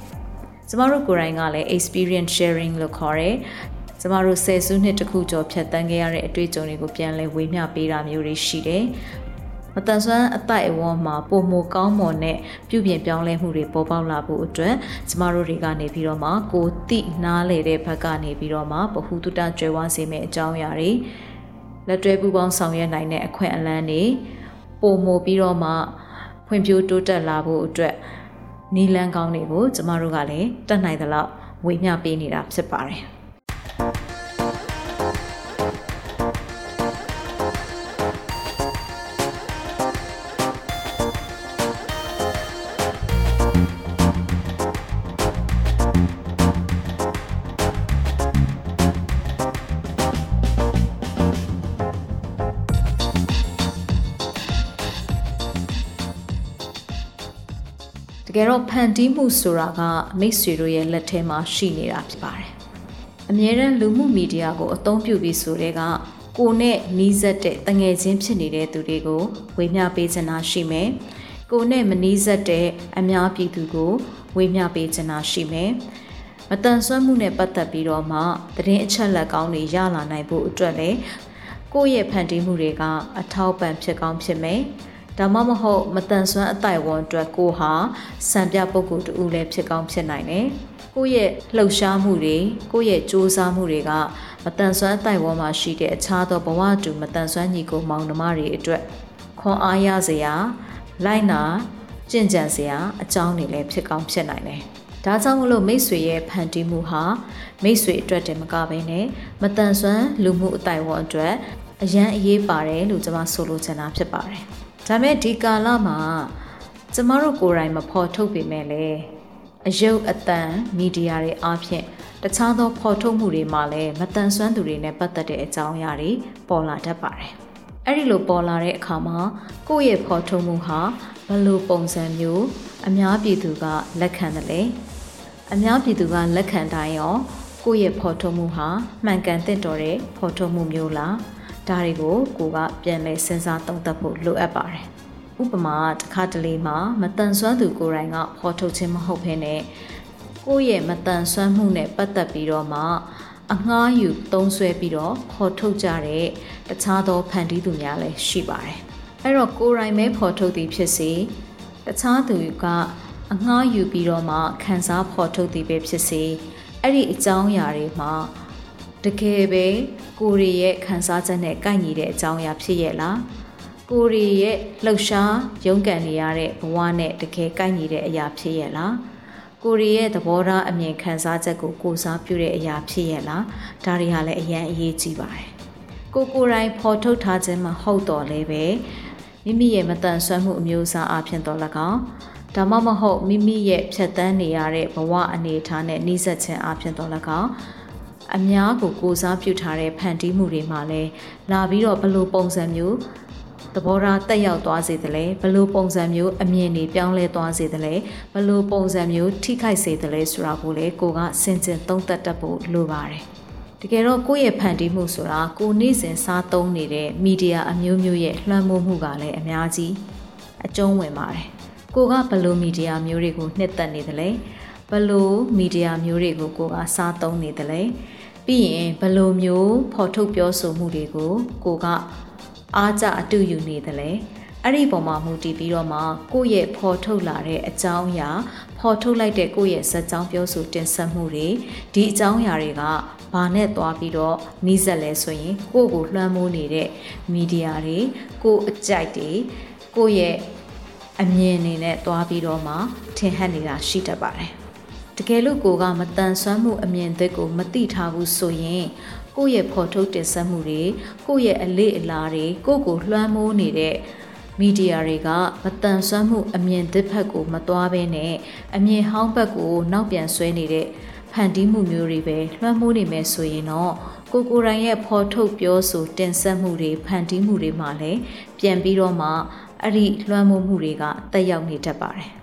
ကျမတို့ကိုယ်တိုင်ကလည်း experience sharing လို့ခေါ်တယ်။ကျမတို့ဆယ်စုနှစ်တခုကျော်ဖြတ်တန်းခဲ့ရတဲ့အတွေ့အကြုံတွေကိုပြန်လည်ဝေမျှပေးတာမျိုးတွေရှိတယ်။မတန်ဆွမ်းအတိုက်အဝန်းမှာပုံမကောင်းမွန်တဲ့ပြုပြင်ပြောင်းလဲမှုတွေပေါ်ပေါက်လာဖို့အတွက်ကျမတို့တွေကနေပြီးတော့မှကိုတိနားလေတဲ့ဘက်ကနေပြီးတော့မှဗဟုသုတကြွယ်ဝစေမယ့်အကြောင်းအရာတွေလက်တွဲပူးပေါင်းဆောင်ရွက်နိုင်တဲ့အခွင့်အလမ်းတွေပုံမပြီးတော့မှဖွံ့ဖြိုးတိုးတက်လာဖို့အတွက် နီလန်းကောင်းတွေကိုကျမတို့ကလည်းတက်နိုင်သလောက်ဝေမျှပေးနေတာဖြစ်ပါတယ် ယ်တော့ဖန်တီးမှုဆိုတာကမိတ်ဆွေတို့ရဲ့လက်ထဲမှာရှိနေတာဖြစ်ပါတယ်။အမြဲတမ်းလူမှုမီဒီယာကိုအသုံးပြုပြီးဆိုတဲ့ကကိုနဲ့နီးစပ်တဲ့တငယ်ချင်းဖြစ်နေတဲ့သူတွေကိုဝေမျှပေးချင်တာရှိမယ်။ကိုနဲ့မနီးစပ်တဲ့အများပြည်သူကိုဝေမျှပေးချင်တာရှိမယ်။မတန်ဆွမ်းမှုနဲ့ပတ်သက်ပြီးတော့မှသတင်းအချက်လက်ကောင်းတွေရလာနိုင်ဖို့အတွက်လည်းကိုယ့်ရဲ့ဖန်တီးမှုတွေကအထောက်ပံ့ဖြစ်ကောင်းဖြစ်မယ်။ ဒါမှမဟုတ်မတန်ဆွမ်းအတိုင်ဝန်အတွက်ကိုဟာစံပြပုဂ္ဂိုလ်တူလည်းဖြစ်ကောင်းဖြစ်နိုင်တယ်။ကိုယ့်ရဲ့လှုပ်ရှားမှုတွေကိုယ့်ရဲ့စ조사မှုတွေကမတန်ဆွမ်းအတိုင်ဝန်မှာရှိတဲ့အခြားသောဘဝတူမတန်ဆွမ်းညီကိုမောင်နှမတွေအတွက်ခွန်အားရစရာလိုက်နာကြင်ကြံစရာအကြောင်းတွေလည်းဖြစ်ကောင်းဖြစ်နိုင်တယ်။ဒါကြောင့်မလို့မိတ်ဆွေရဲ့ဖန်တီးမှုဟာမိတ်ဆွေအတွက်တည်းမကဘဲနဲ့မတန်ဆွမ်းလူမှုအတိုင်ဝန်အတွက်အရန်အရေးပါတယ်လို့ကျွန်မဆိုလိုချင်တာဖြစ်ပါတယ်။ ဒါမဲ့ဒီကာလမှာကျမတို့ကိုယ်တိုင်မဖော်ထုတ်ပေမဲ့လည်းအယုတ်အတန်မီဒီယာတွေအားဖြင့်တခြားသောဖော်ထုတ်မှုတွေမှာလည်းမတန်ဆွမ်းသူတွေနဲ့ပတ်သက်တဲ့အကြောင်းအရာတွေပေါ်လာတတ်ပါတယ်အဲ့ဒီလိုပေါ်လာတဲ့အခါမှာကိုယ့်ရဲ့ဖော်ထုတ်မှုဟာဘယ်လိုပုံစံမျိုးအများပြည်သူကလက်ခံတယ်လဲအများပြည်သူကလက်ခံတိုင်းရောကိုယ့်ရဲ့ဖော်ထုတ်မှုဟာမှန်ကန်တဲ့တော်တဲ့ဖော်ထုတ်မှုမျိုးလား ဒါတွေကိုကိုကပြန်လဲစဉ်းစားသုံးသပ်ဖို့လိုအပ်ပါတယ်ဥပမာတစ်ခါတလေမှာမတန်ဆွမ်းသူကိုယ်တိုင်ကဖော်ထုတ်ခြင်းမဟုတ်ဘဲနဲ့ကိုယ့်ရဲ့မတန်ဆွမ်းမှုနဲ့ပတ်သက်ပြီးတော့မှအငှားယူသုံးဆွဲပြီးတော့ဖော်ထုတ်ကြတဲ့တခြားသောဖန်တီးသူများလည်းရှိပါတယ်။အဲ့တော့ကိုယ်တိုင်ပဲဖော်ထုတ်သည်ဖြစ်စေတခြားသူကအငှားယူပြီးတော့မှခံစားဖော်ထုတ်သည်ပဲဖြစ်စေအဲ့ဒီအကြောင်းအရာတွေမှာ တကယ်ပဲကိုရီရဲ့ခံစားချက်နဲ့ကိုက်ညီတဲ့အကြောင်းအရာဖြစ်ရဲ့လားကိုရီရဲ့လှုပ်ရှားရုန်းကန်နေရတဲ့ဘဝနဲ့တကယ်ကိုက်ညီတဲ့အရာဖြစ်ရဲ့လားကိုရီရဲ့သဘောထားအမြင်ခံစားချက်ကိုကိုစားပြုတဲ့အရာဖြစ်ရဲ့လားဒါတွေဟာလည်းအရန်အရေးကြီးပါတယ်ကိုကိုယ်တိုင်ဖော်ထုတ်ထားခြင်းမဟုတ်တော့လည်းပဲမိမိရဲ့မတန်ဆွမ်းမှုအမျိုးအစားအဖြစ်တော့၎င်းဒါမှမဟုတ်မိမိရဲ့ဖြတ်တန်းနေရတဲ့ဘဝအနေအထားနဲ့နှိစက်ခြင်းအဖြစ်တော့၎င်း အများကိုကိုစားပြုထားတဲ့ဖန်တီးမှုတွေမှာလည်းလာပြီးတော့ဘလို့ပုံစံမျိုးသဘောထားတက်ရောက်သွားစေတယ်လဲဘလို့ပုံစံမျိုးအမြင်တွေပြောင်းလဲသွားစေတယ်လဲဘလို့ပုံစံမျိုးထိခိုက်စေတယ်လဲဆိုတာကိုလည်းကိုကစင်ကျင်သုံးသပ်တတ်ဖို့လိုပါတယ်တကယ်တော့ကိုယ့်ရဲ့ဖန်တီးမှုဆိုတာကိုနေ့စဉ်စားသုံးနေတဲ့မီဒီယာအမျိုးမျိုးရဲ့လွှမ်းမိုးမှုကလည်းအများကြီးအကျုံးဝင်ပါတယ်ကိုကဘလို့မီဒီယာမျိုးတွေကိုနှစ်သက်နေတယ်လဲဘလို့မီဒီယာမျိုးတွေကိုကိုကစားသုံးနေတယ်လဲ ပြီးရင်ဘလို့မျိုးဖော်ထုတ်ပြောဆိုမှုတွေကိုကိုကအားကြအတူယူနေတယ်လဲအဲ့ဒီပုံမှာမူတည်ပြီးတော့မှကိုယ့်ရဲ့ဖော်ထုတ်လာတဲ့အကြောင်းအရာဖော်ထုတ်လိုက်တဲ့ကိုယ့်ရဲ့ဇာတ်ကြောင်းပြောဆိုတင်ဆက်မှုတွေဒီအကြောင်းအရာတွေကဘာနဲ့သွားပြီးတော့နှီးဆက်လဲဆိုရင်ကိုယ့်ကိုလွှမ်းမိုးနေတဲ့မီဒီယာတွေကိုယ့်အကြိုက်တွေကိုယ့်ရဲ့အမြင်အနေနဲ့သွားပြီးတော့မှထင်ဟပ်နေတာရှိတတ်ပါတယ်။တ ကယ်လို့ကိုကမတန်ဆွမ်းမှုအမြင်သစ်ကိုမသိထားဘူးဆိုရင်ကိုယ့်ရဲ့ဖော်ထုတ်တင်ဆက်မှုတွေကိုယ့်ရဲ့အလေးအလာတွေကိုယ့်ကိုလွှမ်းမိုးနေတဲ့မီဒီယာတွေကမတန်ဆွမ်းမှုအမြင်သစ်ဘက်ကိုမသွားဘဲနဲ့အမြင်ဟောင်းဘက်ကိုနောက်ပြန်ဆွဲနေတဲ့ဖန်တီးမှုမျိုးတွေပဲလွှမ်းမိုးနေမယ်ဆိုရင်တော့ကိုကိုရိုင်းရဲ့ဖော်ထုတ်ပြောဆိုတင်ဆက်မှုတွေဖန်တီးမှုတွေမှာလည်းပြန်ပြီးတော့မှအဲ့ဒီလွှမ်းမိုးမှုတွေကတက်ရောက်နေတတ်ပါတယ်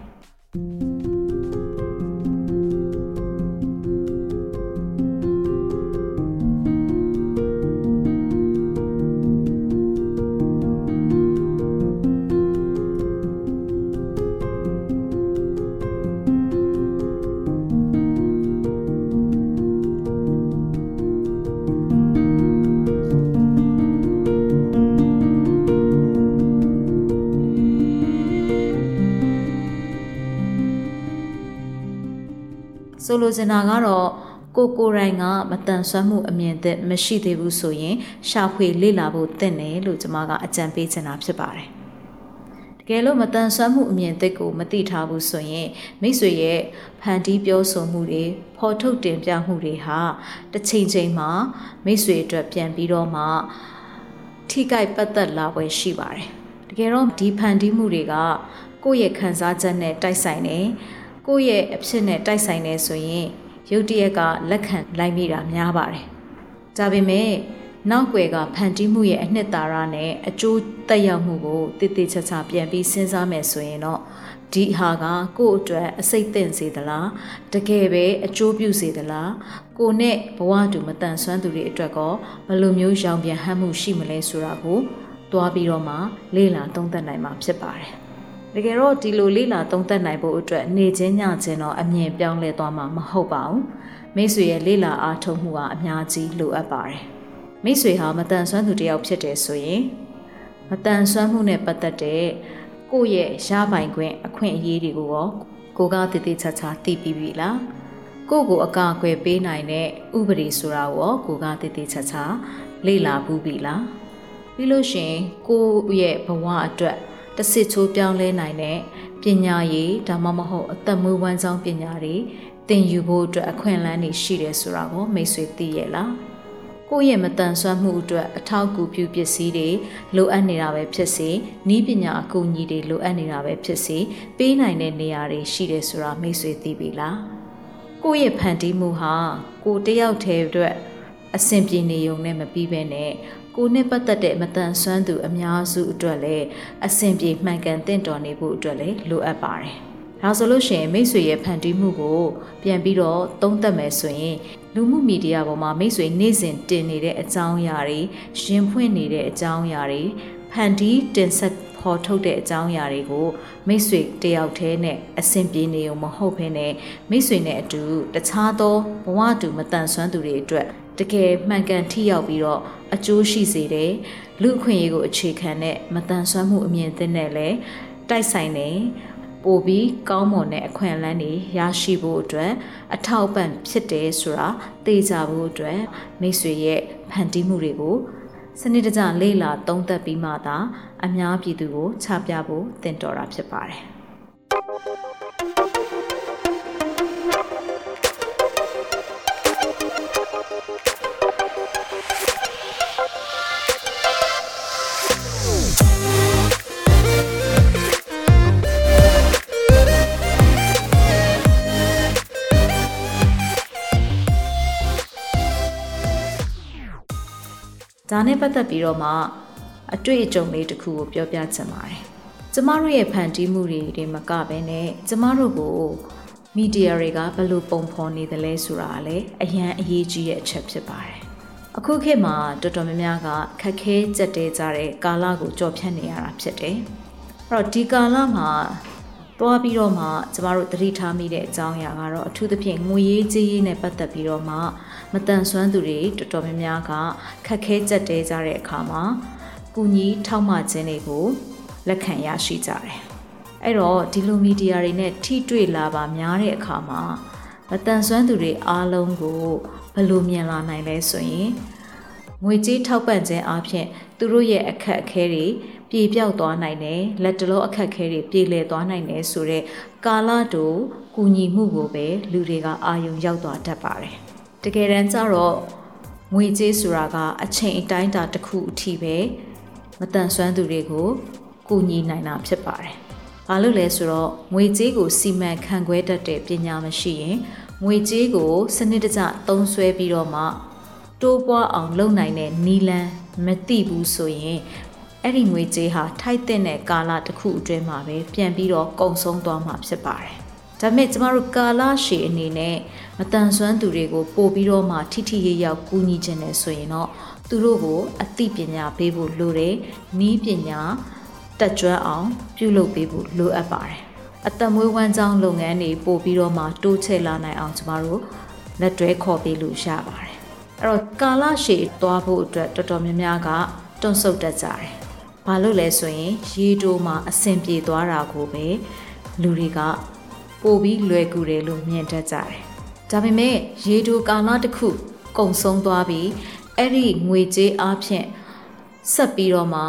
ဆိုလိုချင်တာကတော့ကိုကိုရိုင်းကမတန်ဆွမ်းမှုအမြင်သက်မရှိသေးဘူးဆိုရင် ရှာဖွေလေ့လာဖို့တင့်တယ်လို့ကျွန်မကအကြံပေးချင်တာဖြစ်ပါတယ်။တကယ်လို့မတန်ဆွမ်းမှုအမြင်သက်ကိုမသိထားဘူးဆိုရင်မိတ်ဆွေရဲ့ဖန်တီးပြောဆိုမှုတွေဖော်ထုတ်တင်ပြမှုတွေဟာတစ်ချိန်ချိန်မှာမိတ်ဆွေအတွက်ပြန်ပြီးတော့မှထိကြိုက်ပတ်သက်လာပွဲရှိပါတယ်။တကယ်တော့ဒီဖန်တီးမှုတွေကကိုယ့်ရဲ့ခံစားချက်နဲ့တိုက်ဆိုင်နေ ကိုယ့်ရဲ့အဖြစ်နဲ့တိုက်ဆိုင်နေဆိုရင်ရုတ်တရက်ကလက်ခံလိုက်မိတာများပါတယ်။ဒါပေမဲ့နောက်ွယ်ကဖန်တီးမှုရဲ့အနှစ်သာရနဲ့အကျိုးသက်ရောက်မှုကိုတည်တည်ချာချာပြန်ပြီးစဉ်းစားမယ်ဆိုရင်တော့ဒီဟာကကိုယ့်အတွက်အစိတ်သင့်စေသလားတကယ်ပဲအကျိုးပြုစေသလားကိုနဲ့ဘဝတူမတန်ဆွမ်းသူတွေအတွက်ကောဘယ်လိုမျိုးရောင်ပြန်ဟမ်းမှုရှိမလဲဆိုတာကိုတွားပြီးတော့မှလေ့လာသုံးသပ်နိုင်မှာဖြစ်ပါတယ်။ တကယ်တော့ဒီလိုလေးလာသုံးသပ်နိုင်ဖို့အတွက်နေချင်းညချင်းတော့အမြင်ပြောင်းလဲသွားမှာမဟုတ်ပါဘူးမိတ်ဆွေရဲ့လေးလာအားထုတ်မှုကအများကြီးလိုအပ်ပါတယ်မိတ်ဆွေဟာမတန်ဆွမ်းသူတစ်ယောက်ဖြစ်တယ်ဆိုရင်မတန်ဆွမ်းမှုနဲ့ပတ်သက်တဲ့ကိုယ့်ရဲ့ရပိုင်ခွင့်အခွင့်အရေးတွေကိုရောကိုကတည်တည်ချာချာသိပြီးပြီလားကိုကိုအကာအကွယ်ပေးနိုင်တဲ့ဥပဒေဆိုတာကိုကိုကတည်တည်ချာချာလေ့လာဘူးပြီလားပြီးလို့ရှင်ကိုရဲ့ဘဝအတွက် တစစ်ချိုးပြောင်းလဲနိုင်တဲ့ပညာရေးဒါမှမဟုတ်အသက်မွေးဝမ်းကြောင်းပညာတွေသင်ယူဖို့အတွက်အခွင့်အလမ်းတွေရှိတယ်ဆိုတာကိုမိတ်ဆွေသိရဲ့လားကိုယ့်ရဲ့မတန်ဆွမ်းမှုအတွက်အထောက်အကူပြုပစ္စည်းတွေလိုအပ်နေတာပဲဖြစ်စေဤပညာအကူအညီတွေလိုအပ်နေတာပဲဖြစ်စေပေးနိုင်တဲ့နေရာတွေရှိတယ်ဆိုတာမိတ်ဆွေသိပြီလားကိုယ့်ရဲ့ဖန်တီးမှုဟာကိုတယောက်တည်းအတွက်အဆင်ပြေနေုံနဲ့မပြီးပဲနဲ့ ကိုနဲ့ပတ်သက်တဲ့မတန်ဆွမ်းသူအများစုအတွက်လည်းအဆင်ပြေမှန်ကန်တင့်တော်နေဖို့အတွက်လည်းလိုအပ်ပါတယ်။ဒါဆိုလို့ရှိရင်မိတ်ဆွေရဲ့ဖန်တီးမှုကိုပြန်ပြီးတော့သုံးသပ်မယ်ဆိုရင်လူမှုမီဒီယာပေါ်မှာမိတ်ဆွေနေ့စဉ်တင်နေတဲ့အကြောင်းအရာတွေရှင်ဖွင့်နေတဲ့အကြောင်းအရာတွေဖန်တီးတင်ဆက်ဖော်ထုတ်တဲ့အကြောင်းအရာတွေကိုမိတ်ဆွေတယောက်တည်းနဲ့အဆင်ပြေနေုံမဟုတ်ဘဲနဲ့မိတ်ဆွေနဲ့အတူတခြားသောဘဝတူမတန်ဆွမ်းသူတွေအတွက် တကယ်မှန်ကန်ထိရောက်ပြီးတော့အကျိုးရှိစေတယ်လူအခွင့်အရေးကိုအခြေခံတဲ့မတန်ဆွမ်းမှုအမြင်သစ်နဲ့လည်းတိုက်ဆိုင်နေပိုပြီးကောင်းမွန်တဲ့အခွင့်အလမ်းတွေရရှိဖို့အတွက်အထောက်ပံ့ဖြစ်တယ်ဆိုတာသိကြဖို့အတွက်မိတ်ဆွေရဲ့ဖန်တီးမှုတွေကိုစနစ်တကျလေ့လာသုံးသပ်ပြီးမှသာအများပြည်သူကိုချပြဖို့တင်တော်တာဖြစ်ပါတယ် ဒါနဲ့ပတ်သက်ပြီးတော့မှအတွေ့အကြုံလေးတစ်ခုကိုပြောပြချင်ပါတယ်။ကျမတို့ရဲ့ဖန်တီးမှုတွေတွေမကဘဲနဲ့ကျမတို့ကိုမီဒီယာတွေကဘယ်လိုပုံဖော်နေသလဲဆိုတာလည်းအရန်အရေးကြီးတဲ့အချက်ဖြစ်ပါတယ်။အခုခေတ်မှာတော်တော်များများကခက်ခဲကြက်တဲကြတဲ့ကာလကိုကြော်ဖြတ်နေရတာဖြစ်တယ်။အဲ့တော့ဒီကာလမှာ တွားပြီးတော့မှကျမတို့သတိထားမိတဲ့အကြောင်းအရာကတော့အထူးသဖြင့်ငွေရေးကြေးရေးနဲ့ပတ်သက်ပြီးတော့မှမတန်ဆွမ်းသူတွေတော်တော်များများကခက်ခဲကြက်တဲကြတဲ့အခါမှာကူညီထောက်မခြင်းတွေကိုလက်ခံရရှိကြတယ်။အဲ့တော့ဒီလိုမီဒီယာတွေနဲ့ထိတွေ့လာပါများတဲ့အခါမှာမတန်ဆွမ်းသူတွေအားလုံးကိုဘယ်လိုမြင်လာနိုင်လဲဆိုရင်ငွေကြေးထောက်ပံ့ခြင်းအပြင်သူတို့ရဲ့အခက်အခဲတွေ ပြေပြောက်သွားနိုင်တယ်လက်တလုံးအခက်အခဲတွေပြေလည်သွားနိုင်တယ်ဆိုတော့ကာလတူကူညီမှုကိုပဲလူတွေကအာယုံရောက်သွားတတ်ပါတယ်တကယ်တမ်းကျတော့ငွေကြေးဆိုတာကအချိန်အတိုင်းတာတစ်ခုအထိပဲမတန်ဆွမ်းသူတွေကိုကူညီနိုင်တာဖြစ်ပါတယ်။ဘာလို့လဲဆိုတော့ငွေကြေးကိုစီမံခန့်ခွဲတတ်တဲ့ပညာမရှိရင်ငွေကြေးကိုစနစ်တကျသုံးစွဲပြီးတော့မှတိုးပွားအောင်လုပ်နိုင်တဲ့နီလန်းမသိဘူးဆိုရင် အဲ့ဒီငွေကြေးဟာထိုက်တဲ့ကာလတစ်ခုအတွင်းမှာပဲပြန်ပြီးတော့ကုန်ဆုံးသွားမှာဖြစ်ပါတယ်။ဒါပေမဲ့ကျမတို့ကာလရှည်အနေနဲ့မတန်ဆွမ်းသူတွေကိုပို့ပြီးတော့မှထိထိရရောက်ကူညီခြင်းနဲ့ဆိုရင်တော့သူတို့ကိုအသိပညာပေးဖို့လိုတယ်။နီးပညာတက်ကြွအောင်ပြုလုပ်ပေးဖို့လိုအပ်ပါတယ်။အသက်မွေးဝမ်းကြောင်းလုပ်ငန်းတွေပို့ပြီးတော့မှတိုးချဲ့လာနိုင်အောင်ကျမတို့လက်တွဲခေါ်ပေးလို့ရပါတယ်။အဲ့တော့ကာလရှည်သွားဖို့အတွက်တော်တော်များများကတွန့်ဆုတ်တတ်ကြတယ်။ ဘာလို့လဲဆိုရင်ရေတိုးမှာအဆင်ပြေသွားတာကိုပဲလူတွေကပိုပြီးလွယ်ကူတယ်လို့မြင်တတ်ကြတယ်။ဒါပေမဲ့ရေတိုးကာလတစ်ခုကုံဆုံးသွားပြီးအဲ့ဒီငွေကြေးအားဖြင့်ဆက်ပြီးတော့မှ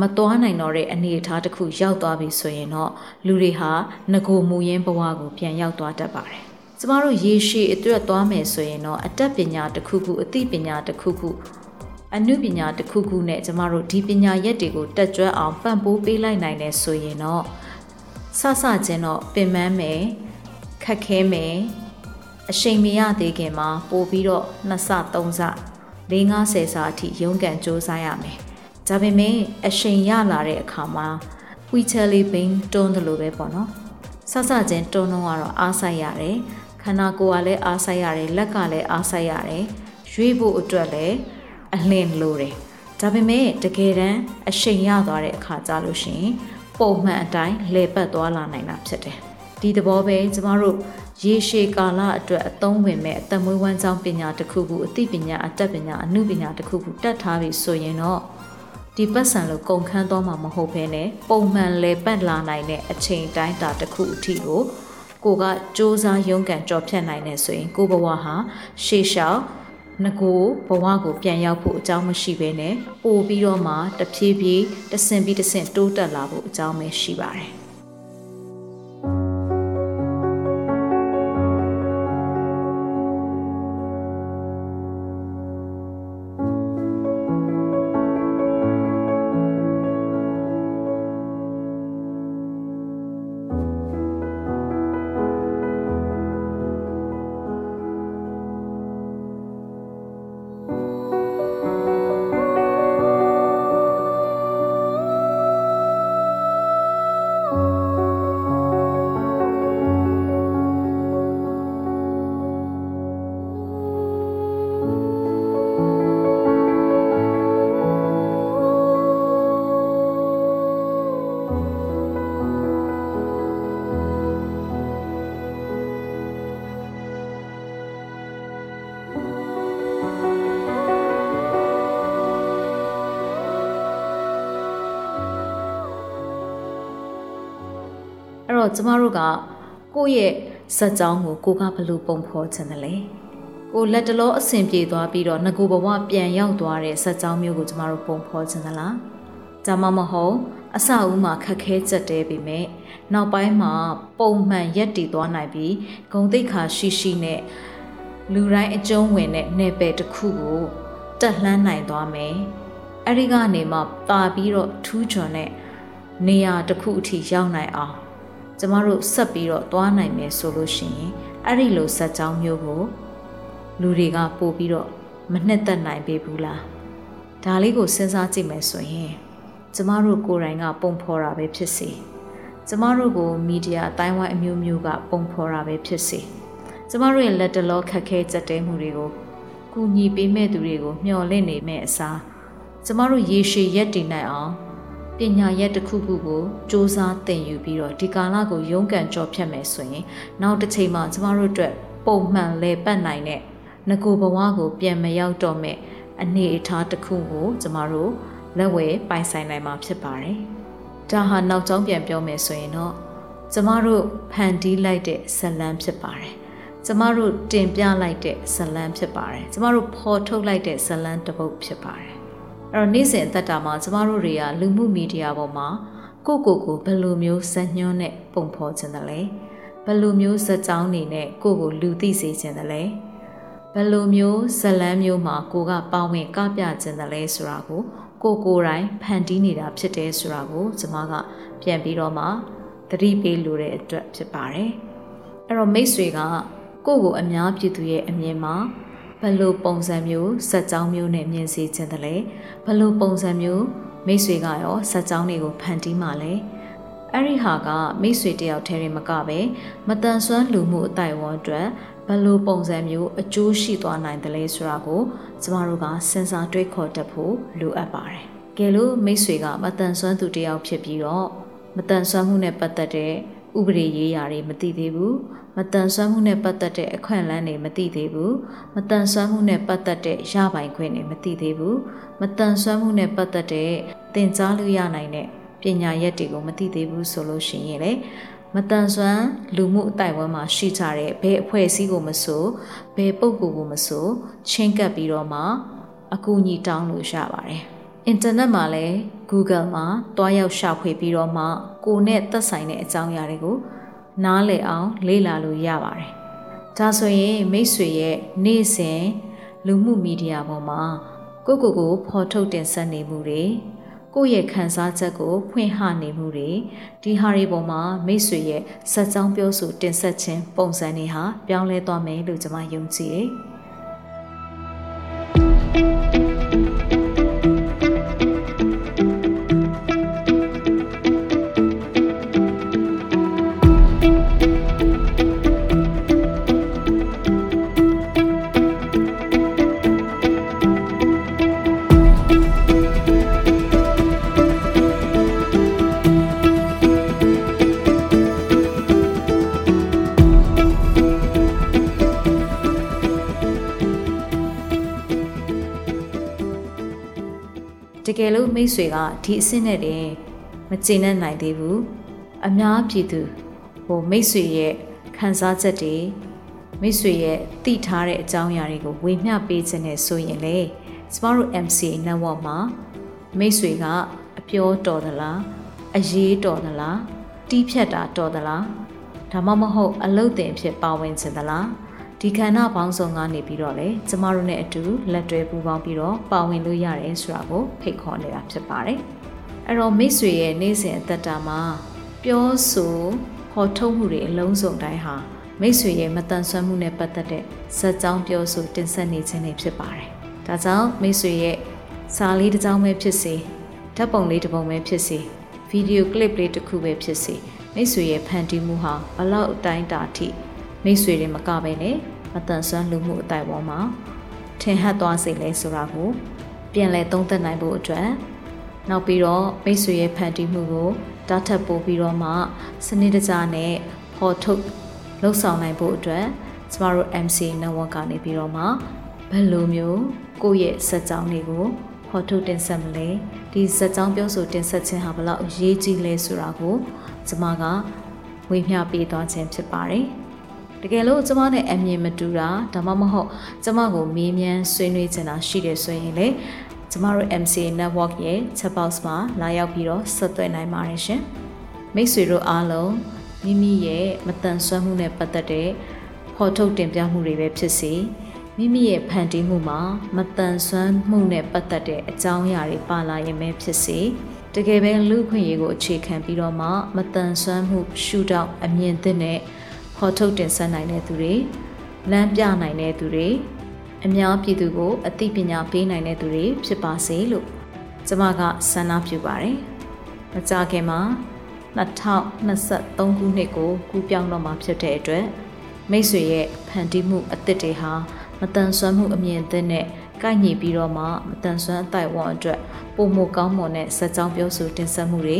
မသွားနိုင်တော့တဲ့အနေအထားတစ်ခုရောက်သွားပြီဆိုရင်တော့လူတွေဟာငကိုမူရင်းဘဝကိုပြန်ရောက်သွားတတ်ပါတယ်။ကျမတို့ရေရှည်အတွက်သွားမယ်ဆိုရင်တော့အတတ်ပညာတစ်ခုခုအသိပညာတစ်ခုခု အနုပညာတစ်ခုခုနဲ့ကျမတို့ဒီပညာရက်တွေကိုတက်ကြွအောင်ပံ့ပိုးပေးလိုက်နိုင်တယ်ဆိုရင်တော့ဆဆချင်းတော့ပင်ပန်းမယ်ခက်ခဲမယ်အချိန်မရသေးခင်မှာပို့ပြီးတော့နှစ်ဆသုံးဆ၄50စာအထိရုန်းကန်စ조사ရမယ်။ဒါပေမဲ့အချိန်ရလာတဲ့အခါမှာ wheelchair လေးပင်တွန်းတယ်လို့ပဲပေါ့နော်။ဆဆချင်းတွန်းတော့ကတော့အားဆိုင်ရတယ်။ခန္ဓာကိုယ်ကလည်းအားဆိုင်ရတယ်လက်ကလည်းအားဆိုင်ရတယ်။ရွေးဖို့အတွက်လည်း အလင်းလိုတယ်။ဒါပေမဲ့တကယ်တမ်းအချိန်ရသွားတဲ့အခါကြလို့ရှိရင်ပုံမှန်အတိုင်းလေပတ်သွားလာနိုင်တာဖြစ်တယ်။ဒီသဘောပဲကျမတို့ရေရှည်ကာလအတွက်အသုံးဝင်မဲ့အသက်မွေးဝမ်းကြောင်းပညာတစ်ခုခုအသိပညာအတတ်ပညာအမှုပညာတစ်ခုခုတတ်ထားပြီဆိုရင်တော့ဒီပတ်စံလို့ကုန်ခန်းသွားမှာမဟုတ်ဘဲနဲ့ပုံမှန်လေပတ်လာနိုင်တဲ့အချိန်တိုင်းတာတစ်ခုအထိကိုကိုကစ조사ရုန်းကန်ကြော်ဖြတ်နိုင်နေဆိုရင်ကိုဘဝဟာရှေးရှောက် ငကိုဘဝကိုပြန်ရောက်ဖို့အကြောင်းမရှိဘဲနဲ့ပို့ပြီးတော့မှတဖြည်းဖြည်းတဆင့်ပြီးတဆင့်တိုးတက်လာဖို့အကြောင်းပဲရှိပါတယ် တော့ကျမတို့ကကိုယ့်ရဲ့ဇက်ကြောင်းကိုကိုကဘလို့ပုံဖော်ချင်တယ်လဲကိုလက်တလောအဆင်ပြေသွားပြီးတော့ငကိုဘဝပြန်ရောက်သွားတဲ့ဇက်ကြောင်းမျိုးကိုကျမတို့ပုံဖော်ချင်သလားဒါမှမဟုတ်အစအဦးမှာခက်ခဲကြက်တဲပေမဲ့နောက်ပိုင်းမှာပုံမှန်ရက်တည်သွားနိုင်ပြီးဂုံတိတ်ခါရှိရှိနဲ့လူတိုင်းအကျုံးဝင်တဲ့နယ်ပယ်တစ်ခုကိုတက်လှမ်းနိုင်သွားမယ်အဲ့ဒီကနေမှပါပြီးတော့ထူးချွန်တဲ့နေရာတစ်ခုအထိရောက်နိုင်အောင် ကျမတို့ဆက်ပြီးတော့သွားနိုင်မယ်ဆိုလို့ရှိရင်အဲ့ဒီလိုဇက်ကြောင်းမျိုးကိုလူတွေကပို့ပြီးတော့မနှစ်သက်နိုင်ပေဘူးလားဒါလေးကိုစဉ်းစားကြည့်မယ်ဆိုရင်ကျမတို့ကိုယ်တိုင်ကပုံဖော်တာပဲဖြစ်စေကျမတို့ကိုမီဒီယာအတိုင်းဝိုင်းအမျိုးမျိုးကပုံဖော်တာပဲဖြစ်စေကျမတို့ရဲ့လက်တလောခက်ခဲကြက်တဲမှုတွေကိုကူညီပေးမဲ့သူတွေကိုမျှော်လင့်နေမဲ့အစားကျမတို့ရေရှည်ရက်တည်နိုင်အောင် ပညာရက်တစ်ခုခုကိုစ조사သင်ယူပြီးတော့ဒီကာလကိုရုန်းကန်ကြော်ဖြတ်မယ်ဆိုရင်နောက်တစ်ချိန်မှာကျမတို့အတွက်ပုံမှန်လဲပတ်နိုင်တဲ့ငကိုဘဝကို ပြန်မရောက်တော့မဲ့အနေအထားတစ်ခုကိုကျမတို့လက်ဝဲပိုင်ဆိုင်နိုင်မှာဖြစ်ပါတယ်။ဒါဟာနောက်ကျောင်းပြန်ပြောမယ်ဆိုရင်တော့ကျမတို့ဖန်တီးလိုက်တဲ့ဇလန်းဖြစ်ပါတယ်။ကျမတို့တင်ပြလိုက်တဲ့ဇလန်းဖြစ်ပါတယ်။ကျမတို့ဖော်ထုတ်လိုက်တဲ့ဇလန်းတစ်ပုဒ်ဖြစ်ပါတယ်။ အဲ့တော့နေ့စဉ်အသက်တာမှာကျမတို့တွေကလူမှုမီဒီယာပေါ်မှာကိုကိုကိုဘယ်လိုမျိုးဇညွန်းနဲ့ပုံဖော်ခြင်းတလဲဘယ်လိုမျိုးဇက်ကြောင်းနေနဲ့ကိုကိုလူသိစေခြင်းတလဲဘယ်လိုမျိုးဇလန်းမျိုးမှာကိုကပါဝင်ကပြခြင်းတလဲဆိုတာကိုကိုကိုယ်တိုင်ဖန်တီးနေတာဖြစ်တယ်ဆိုတာကိုကျွန်မကပြန်ပြီးတော့မှသတိပေးလိုတဲ့အတွက်ဖြစ်ပါတယ်အဲ့တော့မိတ်ဆွေကကိုကိုအများပြည်သူရဲ့အမြင်မှာ ဘယ်လိုပုံစံမျိုးစက်ကြောင်းမျိုးနဲ့မြင်စေခြင်းတလဲဘယ်လိုပုံစံမျိုးမိတ်ဆွေကရောစက်ကြောင်းတွေကိုဖန်တီးမှလဲအဲ့ဒီဟာကမိတ်ဆွေတယောက်တည်းရင်မကပဲမတန်ဆွမ်းလူမှုအတိုင်းအဝန်အတွက်ဘယ်လိုပုံစံမျိုးအကျိုးရှိသွားနိုင်တယ်လဲဆိုတာကိုကျမတို့ကစဉ်းစားတွေးခေါ်တတ်ဖို့လိုအပ်ပါတယ်။ကဲလို့မိတ်ဆွေကမတန်ဆွမ်းသူတယောက်ဖြစ်ပြီးတော့မတန်ဆွမ်းမှုနဲ့ပတ်သက်တဲ့ ဥပဒေရေးရာတွေမသိသေးဘူးမတန်ဆွမ်းမှုနဲ့ပတ်သက်တဲ့အခွင့်အလမ်းတွေမသိသေးဘူးမတန်ဆွမ်းမှုနဲ့ပတ်သက်တဲ့ရပိုင်ခွင့်တွေမသိသေးဘူးမတန်ဆွမ်းမှုနဲ့ပတ်သက်တဲ့သင်ကြားလို့ရနိုင်တဲ့ပညာရက်တွေကိုမသိသေးဘူးဆိုလို့ရှိရင်လေမတန်ဆွမ်းလူမှုအတိုင်းဝန်းမှာရှိကြတဲ့ဘယ်အဖွဲ့အစည်းကိုမဆိုဘယ်ပုဂ္ဂိုလ်ကိုမဆိုချင်းကပ်ပြီးတော့မှအကူအညီတောင်းလို့ရပါတယ်။ အင်တာနက်မှာလည်း Google မှာတွားရောက်ရှာဖွေပြီးတော့မှကိုနဲ့သက်ဆိုင်တဲ့အကြောင်းအရာတွေကိုနားလည်အောင် လေ့လာလို့ရပါတယ်။ဒါဆိုရင်မိတ်ဆွေရဲ့နေ့စဉ်လူမှုမီဒီယာပေါ်မှာကိုကိုကိုဖော်ထုတ်တင်ဆက်နေမှုတွေကိုယ့်ရဲ့ခံစားချက်ကို ဖွင့်ဟနေမှုတွေဒီဟာတွေပေါ်မှာမိတ်ဆွေရဲ့စက်ကြောင်းပြောဆိုတင်ဆက်ခြင်းပုံစံတွေဟာပြောင်းလဲသွားမယ်လို့ကျွန်မယုံကြည်တယ် ကယ်လို့မိတ်ဆွေကဒီအဆင့်နဲ့တင်မကျေနပ်နိုင်သေးဘူးအများပြည်သူဟိုမိတ်ဆွေရဲ့ခံစားချက်တွေမိတ်ဆွေရဲ့သိထားတဲ့အကြောင်းအရာတွေကိုဝေမျှပေးခြင်းနဲ့ဆိုရင်လေကျမတို့ MCA network မှာမိတ်ဆွေကအပြောတော်သလားအရေးတော်သလားတီးဖြတ်တာတော်သလားဒါမှမဟုတ်အလုတ်တင်ဖြစ်ပါဝင်ခြင်းသလား ဒီခန္ဓာပေါင်းစုံကနေပြီးတော့လေကျမတို့နဲ့အတူလက်တွဲပူးပေါင်းပြီးတော့ပါဝင်လို့ရတယ်ဆိုတာကိုဖိတ်ခေါ်နေတာဖြစ်ပါတယ်။အဲ့တော့မိတ်ဆွေရဲ့နေ့စဉ်အသက်တာမှာပြောဆိုခေါ်ထုတ်မှုတွေအလုံးစုံတိုင်းဟာမိတ်ဆွေရဲ့မတန်ဆွမ်းမှုနဲ့ပတ်သက်တဲ့ဇက်ကြောင်းပြောဆိုတင်ဆက်နေခြင်းတွေဖြစ်ပါတယ်။ဒါကြောင့်မိတ်ဆွေရဲ့စာလေးတစ်ကြောင်းပဲဖြစ်စေဓာတ်ပုံလေးတစ်ပုံပဲဖြစ်စေဗီဒီယိုကလစ်လေးတစ်ခုပဲဖြစ်စေမိတ်ဆွေရဲ့ဖန်တီးမှုဟာဘလောက်အတိုင်းတာထိ မိတ်ဆွေတွေမကပဲနဲ့မတန်ဆွမ်းလူမှုအတိုင်းပေါ်မှာထင်ဟပ်သွားစေလဲဆိုတာကိုပြန်လည်သုံးသပ်နိုင်ဖို့အတွက်နောက်ပြီးတော့မိတ်ဆွေရဲ့ဖန်တီးမှုကိုတားထပ်ပို့ပြီးတော့မှစနစ်တကျနဲ့ဖော်ထုတ်လှုပ်ဆောင်နိုင်ဖို့အတွက်ကျမတို့ MC network ကနေပြီးတော့မှဘယ်လိုမျိုးကိုယ့်ရဲ့စက်ကြောင်းတွေကိုဖော်ထုတ်တင်ဆက်မလဲဒီစက်ကြောင်းပြောဆိုတင်ဆက်ခြင်းဟာဘယ်လောက်အရေးကြီးလဲဆိုတာကိုကျမကဝေမျှပေးသွားခြင်းဖြစ်ပါတယ်။ တကယ်လို့ကျမနဲ့အမြင်မတူတာဒါမှမဟုတ်ကျမကိုမေးမြန်းဆွေးနွေးချင်တာရှိတယ်ဆိုရင်လေကျမတို့ MCA network ရဲ့ chat box မှာလာရောက်ပြီးတော့ဆက်သွယ်နိုင်ပါတယ်ရှင်။မိတ်ဆွေတို့အားလုံးမိမိရဲ့မတန်ဆွမ်းမှုနဲ့ပတ်သက်တဲ့ဖော်ထုတ်တင်ပြမှုတွေပဲဖြစ်စေမိမိရဲ့ဖန်တီးမှုမှာမတန်ဆွမ်းမှုနဲ့ပတ်သက်တဲ့အကြောင်းအရာတွေပါလာရင်ပဲဖြစ်စေတကယ်ပဲလူခွင့်ရေးကိုအခြေခံပြီးတော့မှမတန်ဆွမ်းမှုရှုထောင့်အမြင်သစ်နဲ့ ဖော်ထုတ်တင်ဆက်နိုင်တဲ့သူတွေလမ်းပြနိုင်တဲ့သူတွေအများပြည်သူကိုအသိပညာပေးနိုင်တဲ့သူတွေဖြစ်ပါစေလို့ကျမကဆန္ဒပြုပါတယ်။မကြခင်မှာ2023ခုနှစ်ကိုကူးပြောင်းတော့မှာဖြစ်တဲ့အတွက်မိတ်ဆွေရဲ့ဖန်တီးမှုအသစ်တွေဟာမတန်ဆွမ်းမှုအမြင်သစ်နဲ့ကိုက်ညီပြီးတော့မှမတန်ဆွမ်းအတိုက်ဝန်းအတွက်ပုံမကောင်းမွန်တဲ့စက်ကြောင်းပြောဆိုတင်ဆက်မှုတွေ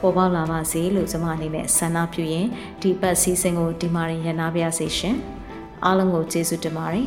ပေါ်ပေါက်လာပါစေလို့ကျွန်မအနေနဲ့ဆန္ဒပြုရင်ဒီပတ်စည်းစိမ်ကိုဒီမာရင်ရနာပါရစေရှင်အားလုံးကိုကျေးဇူးတင်ပါတယ်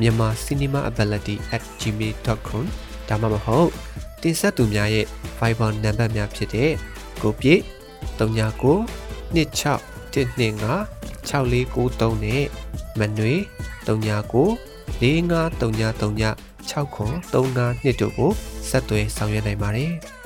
မြန်မာ cinemaability@gmail.com ဒါမှမဟုတ်တင်ဆက်သူများရဲ့ Viber နံပါတ်များဖြစ်တဲ့ကိုပြည့်39 26 125 6493နဲ့မနွေ39 453939 6935တို့ကိုဆက်သွယ်ဆောင်ရွက်နိုင်ပါတယ်။